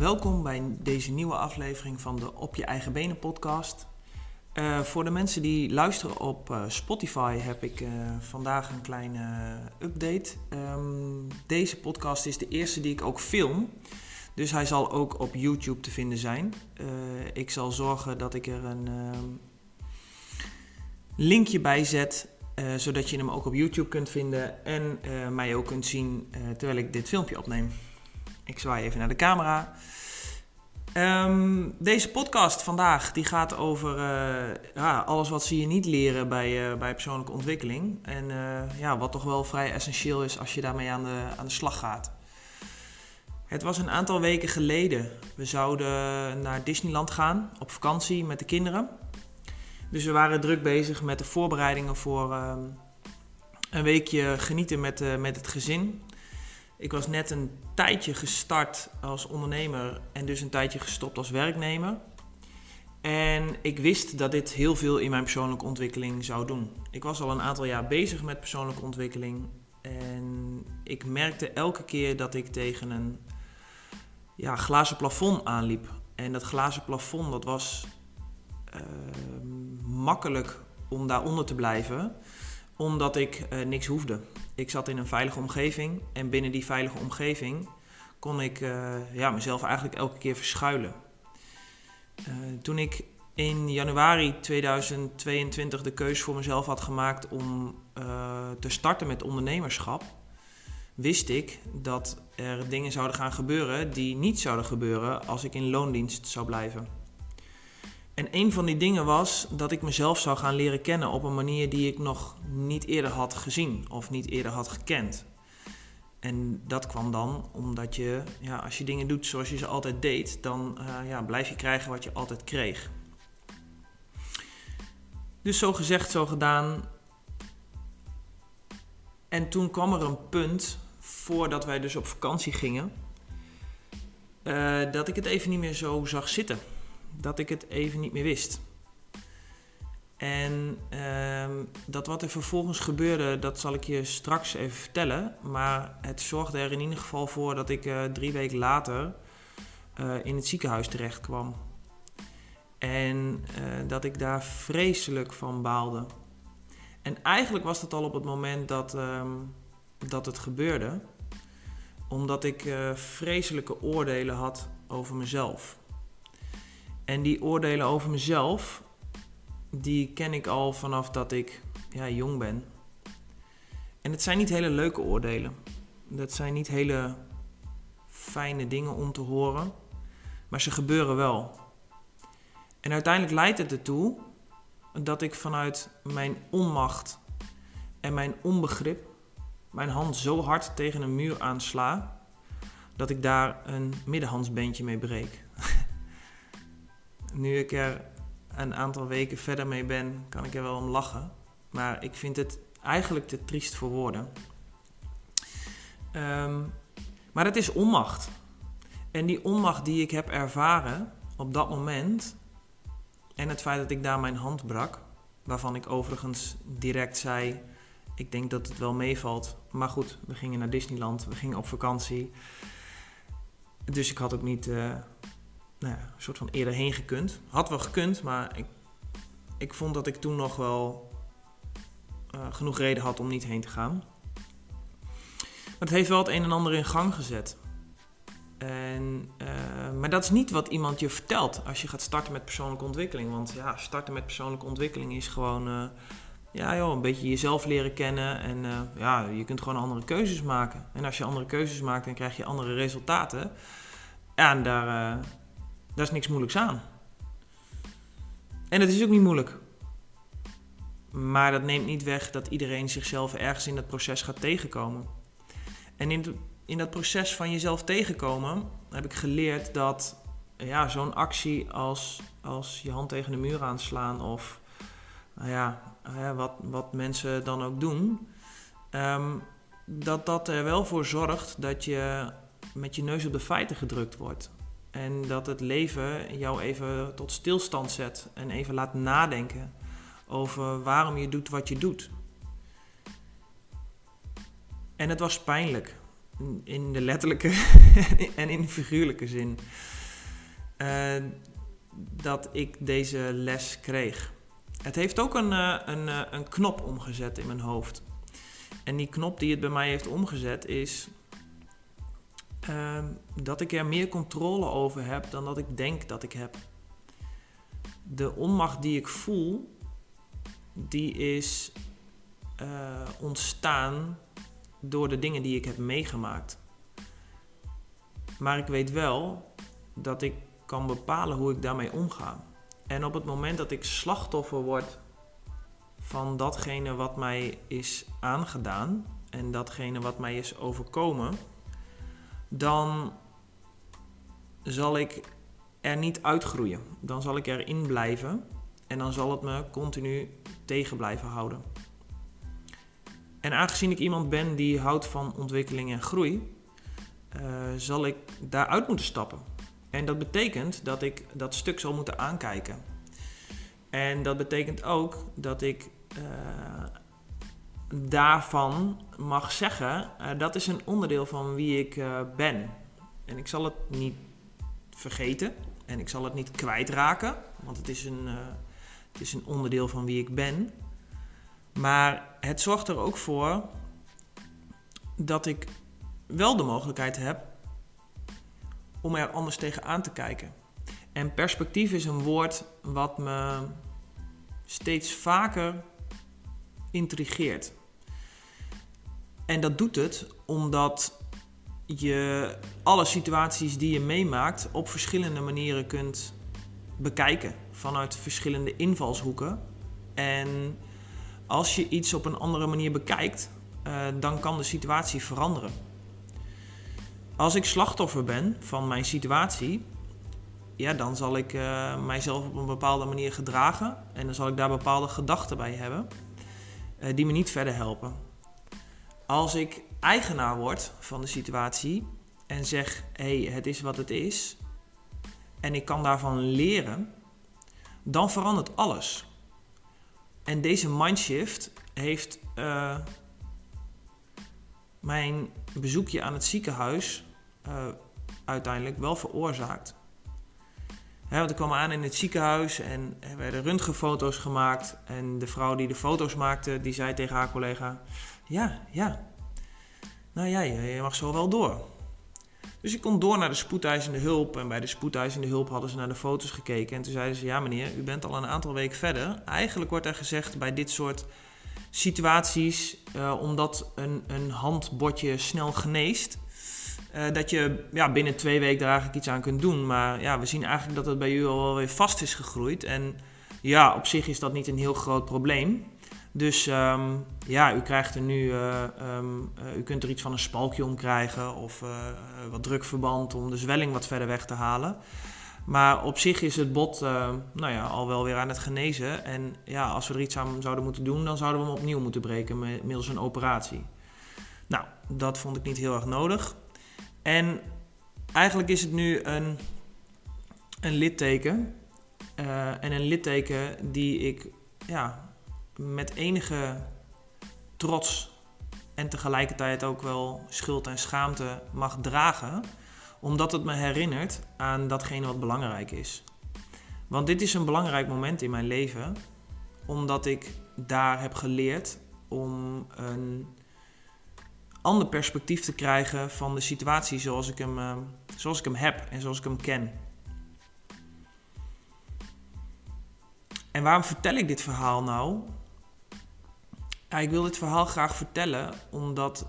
welkom bij deze nieuwe aflevering van de Op Je Eigen Benen podcast. Uh, voor de mensen die luisteren op uh, Spotify heb ik uh, vandaag een kleine update. Um, deze podcast is de eerste die ik ook film. Dus hij zal ook op YouTube te vinden zijn. ik zal zorgen dat ik er een linkje bij zet. zodat je hem ook op YouTube kunt vinden en mij ook kunt zien terwijl ik dit filmpje opneem. Ik zwaai even naar de camera. Um, deze podcast vandaag die gaat over ja, alles wat ze je niet leren bij, uh, bij persoonlijke ontwikkeling. En uh, ja, wat toch wel vrij essentieel is als je daarmee aan de, aan de slag gaat. Het was een aantal weken geleden. We zouden naar Disneyland gaan op vakantie met de kinderen. Dus we waren druk bezig met de voorbereidingen voor ehm, een weekje genieten met, met het gezin. Ik was net een tijdje gestart als ondernemer en dus een tijdje gestopt als werknemer. En ik wist dat dit heel veel in mijn persoonlijke ontwikkeling zou doen. Ik was al een aantal jaar bezig met persoonlijke ontwikkeling. En ik merkte elke keer dat ik tegen een ja, glazen plafond aanliep. En dat glazen plafond, dat was uh, makkelijk om daaronder te blijven omdat ik uh, niks hoefde. Ik zat in een veilige omgeving en binnen die veilige omgeving kon ik uh, ja, mezelf eigenlijk elke keer verschuilen. Uh, toen ik in januari 2022 de keuze voor mezelf had gemaakt om te starten met ondernemerschap, wist ik dat er dingen zouden gaan gebeuren die niet zouden gebeuren als ik in loondienst zou blijven. En een van die dingen was dat ik mezelf zou gaan leren kennen op een manier die ik nog niet eerder had gezien of niet eerder had gekend. En dat kwam dan omdat je, ja, als je dingen doet zoals je ze altijd deed, dan uh, ja, blijf je krijgen wat je altijd kreeg. Dus zo gezegd, zo gedaan. En toen kwam er een punt, voordat wij dus op vakantie gingen, uh, dat ik het even niet meer zo zag zitten dat ik het even niet meer wist. En uh, dat wat er vervolgens gebeurde, dat zal ik je straks even vertellen. Maar het zorgde er in ieder geval voor dat ik uh, drie weken later uh, in het ziekenhuis terecht kwam. En eh, dat ik daar vreselijk van baalde. En eigenlijk was dat al op het moment dat, ehm, dat het gebeurde, omdat ik vreselijke oordelen had over mezelf. En die oordelen over mezelf, die ken ik al vanaf dat ik ja, jong ben. En het zijn niet hele leuke oordelen. Dat zijn niet hele fijne dingen om te horen, maar ze gebeuren wel. En uiteindelijk leidt het ertoe dat ik vanuit mijn onmacht en mijn onbegrip mijn hand zo hard tegen een muur aansla dat ik daar een middenhandsbeentje mee breek. Nu ik er een aantal weken verder mee ben, kan ik er wel om lachen. Maar ik vind het eigenlijk te triest voor woorden. Um, maar het is onmacht. En die onmacht die ik heb ervaren op dat moment. En het feit dat ik daar mijn hand brak. Waarvan ik overigens direct zei: Ik denk dat het wel meevalt. Maar goed, we gingen naar Disneyland, we gingen op vakantie. Dus ik had ook niet. Uh, nou ja, een soort van eerder heen gekund. Had wel gekund, maar ik, ik vond dat ik toen nog wel uh, genoeg reden had om niet heen te gaan. Maar het heeft wel het een en ander in gang gezet. En, uh, maar dat is niet wat iemand je vertelt als je gaat starten met persoonlijke ontwikkeling. Want ja, starten met persoonlijke ontwikkeling is gewoon uh, ja, joh, een beetje jezelf leren kennen. En ja, je kunt gewoon andere keuzes maken. En als je andere keuzes maakt, dan krijg je andere resultaten. En daar, daar is niks moeilijks aan. En het is ook niet moeilijk. Maar dat neemt niet weg dat iedereen zichzelf ergens in dat proces gaat tegenkomen. En in, in dat proces van jezelf tegenkomen heb ik geleerd dat ja, zo'n actie als, als je hand tegen de muur aanslaan of nou ja, wat, wat mensen dan ook doen, ehm, dat dat er wel voor zorgt dat je met je neus op de feiten gedrukt wordt. En dat het leven jou even tot stilstand zet en even laat nadenken over waarom je doet wat je doet. En het was pijnlijk. in de letterlijke en in de figuurlijke zin. Uh, dat ik deze les kreeg. Het heeft ook een, uh, een, uh, een knop omgezet in mijn hoofd. En die knop die het bij mij heeft omgezet is ehm, dat ik er meer controle over heb dan dat ik denk dat ik heb. De onmacht die ik voel, die is ontstaan door de dingen die ik heb meegemaakt. Maar ik weet wel dat ik kan bepalen hoe ik daarmee omga. En op het moment dat ik slachtoffer word van datgene wat mij is aangedaan en datgene wat mij is overkomen, dan zal ik er niet uitgroeien. Dan zal ik erin blijven en dan zal het me continu tegen blijven houden. En aangezien ik iemand ben die houdt van ontwikkeling en groei, uh, zal ik daaruit moeten stappen. En dat betekent dat ik dat stuk zal moeten aankijken. En dat betekent ook dat ik uh, daarvan mag zeggen, uh, dat is een onderdeel van wie ik ben. En ik zal het niet vergeten en ik zal het niet kwijtraken, want het is een, het is een onderdeel van wie ik ben. Maar het zorgt er ook voor dat ik wel de mogelijkheid heb om er anders tegenaan te kijken. En perspectief is een woord wat me steeds vaker intrigeert. En dat doet het omdat je alle situaties die je meemaakt op verschillende manieren kunt bekijken. Vanuit verschillende invalshoeken. En als je iets op een andere manier bekijkt, uh, dan kan de situatie veranderen. Als ik slachtoffer ben van mijn situatie, ja, dan zal ik uh, mijzelf op een bepaalde manier gedragen en dan zal ik daar bepaalde gedachten bij hebben uh, die me niet verder helpen. Als ik eigenaar word van de situatie en zeg: hé, hey, het is wat het is en ik kan daarvan leren, dan verandert alles. En deze mindshift heeft uh, mijn bezoekje aan het ziekenhuis uh, uiteindelijk wel veroorzaakt. He, want ik kwam aan in het ziekenhuis en er werden röntgenfoto's gemaakt. En de vrouw die de foto's maakte, die zei tegen haar collega... Ja, ja, nou ja, je mag zo wel door. Dus ik kon door naar de spoedeisende hulp. En bij de spoedeisende hulp hadden ze naar de foto's gekeken. En toen zeiden ze: Ja, meneer, u bent al een aantal weken verder. Eigenlijk wordt er gezegd bij dit soort situaties, uh, omdat een, een handbotje snel geneest. Uh, dat je ja, binnen twee weken daar eigenlijk iets aan kunt doen. Maar ja, we zien eigenlijk dat het bij u al wel weer vast is gegroeid. En ja, op zich is dat niet een heel groot probleem. Dus um, ja, u krijgt er nu, uh, um, uh, u kunt er iets van een spalkje om krijgen of uh, wat drukverband om de zwelling wat verder weg te halen. Maar op zich is het bot nou ja, al wel weer aan het genezen. En ja, als we er iets aan zouden moeten doen, dan zouden we hem opnieuw moeten breken middels een operatie. Nou, dat vond ik niet heel erg nodig. En eigenlijk is het nu een, een litteken. en een litteken die ik ja, met enige trots en tegelijkertijd ook wel schuld en schaamte mag dragen, omdat het me herinnert aan datgene wat belangrijk is. Want dit is een belangrijk moment in mijn leven, omdat ik daar heb geleerd om een ander perspectief te krijgen van de situatie zoals ik hem, eh, zoals ik hem heb en zoals ik hem ken. En waarom vertel ik dit verhaal nou? Ja, ik wil dit verhaal graag vertellen omdat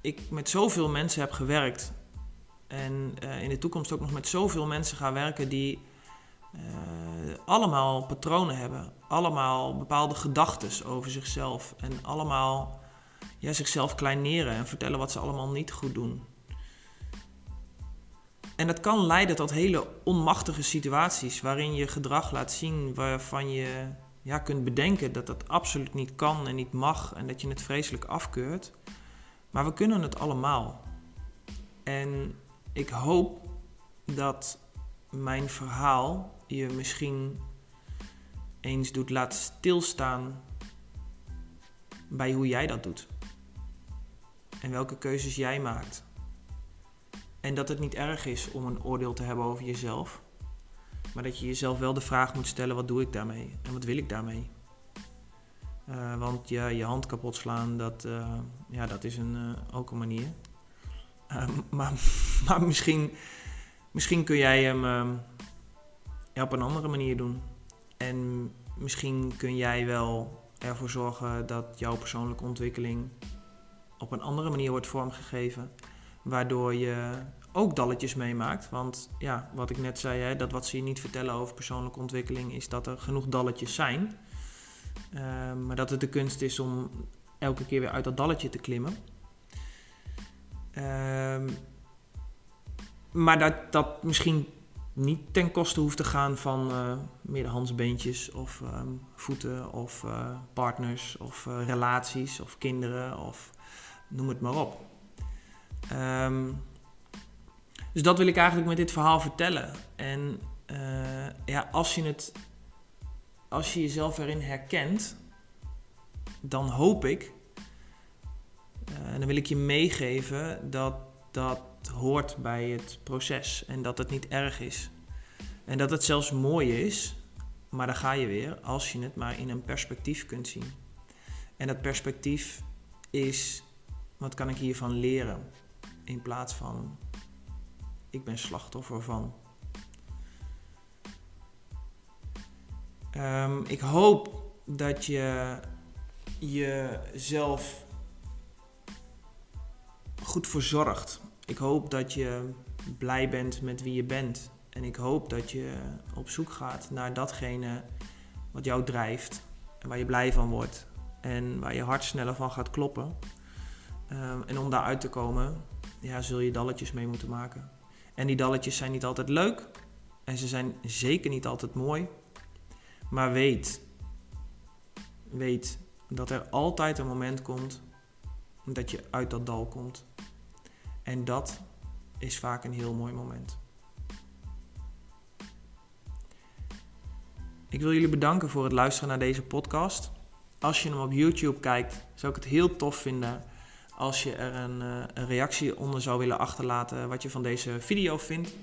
ik met zoveel mensen heb gewerkt. En uh, in de toekomst ook nog met zoveel mensen ga werken die uh, allemaal patronen hebben. Allemaal bepaalde gedachten over zichzelf. En allemaal ja, zichzelf kleineren en vertellen wat ze allemaal niet goed doen. En dat kan leiden tot hele onmachtige situaties waarin je gedrag laat zien waarvan je ja, kunt bedenken dat dat absoluut niet kan en niet mag en dat je het vreselijk afkeurt. Maar we kunnen het allemaal. En ik hoop dat mijn verhaal je misschien eens doet laten stilstaan bij hoe jij dat doet. en welke keuzes jij maakt. En dat het niet erg is om een oordeel te hebben over jezelf, maar dat je jezelf wel de vraag moet stellen: wat doe ik daarmee en wat wil ik daarmee? Uh, want ja, je hand kapot slaan, dat, uh, ja, dat is een, uh, ook een manier. maar, maar misschien, misschien kun jij hem ja, op een andere manier doen. En misschien kun jij wel ervoor zorgen dat jouw persoonlijke ontwikkeling op een andere manier wordt vormgegeven. Waardoor je ook dalletjes meemaakt. Want ja, wat ik net zei, hè, dat wat ze je niet vertellen over persoonlijke ontwikkeling is dat er genoeg dalletjes zijn. Uh, maar dat het de kunst is om elke keer weer uit dat dalletje te klimmen. Uh, maar dat dat misschien niet ten koste hoeft te gaan van uh, middenhandsbeentjes of um, voeten of uh, partners of uh, relaties of kinderen of noem het maar op. dus dat wil ik eigenlijk met dit verhaal vertellen. En ja, als je het, als je jezelf erin herkent, dan hoop ik, en dan wil ik je meegeven dat dat hoort bij het proces en dat het niet erg is. En dat het zelfs mooi is, maar dan ga je weer als je het maar in een perspectief kunt zien. En dat perspectief is, wat kan ik hiervan leren? In plaats van, ik ben slachtoffer van. Um, ik hoop dat je jezelf goed verzorgt. Ik hoop dat je blij bent met wie je bent. En ik hoop dat je op zoek gaat naar datgene wat jou drijft en waar je blij van wordt en waar je hart sneller van gaat kloppen. Um, en om daaruit te komen, ja, zul je dalletjes mee moeten maken. En die dalletjes zijn niet altijd leuk en ze zijn zeker niet altijd mooi. Maar weet, weet dat er altijd een moment komt dat je uit dat dal komt. En dat is vaak een heel mooi moment. Ik wil jullie bedanken voor het luisteren naar deze podcast. Als je hem op YouTube kijkt, zou ik het heel tof vinden als je er een, eh, een reactie onder zou willen achterlaten wat je van deze video vindt.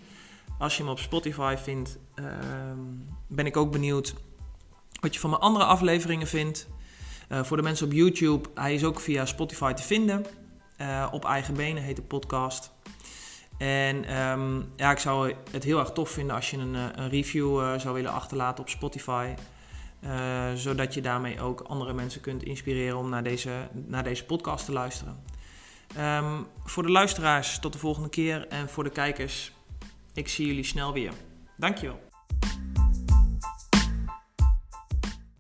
Als je hem op Spotify vindt, ehm, ben ik ook benieuwd wat je van mijn andere afleveringen vindt. Uh, voor de mensen op YouTube, hij is ook via Spotify te vinden. Uh, op eigen benen heet de podcast. En um, ja, ik zou het heel erg tof vinden als je een, eh, een review zou willen achterlaten op Spotify. Uh, zodat je daarmee ook andere mensen kunt inspireren om naar deze, naar deze podcast te luisteren. Um, voor de luisteraars tot de volgende keer en voor de kijkers, ik zie jullie snel weer. Dankjewel.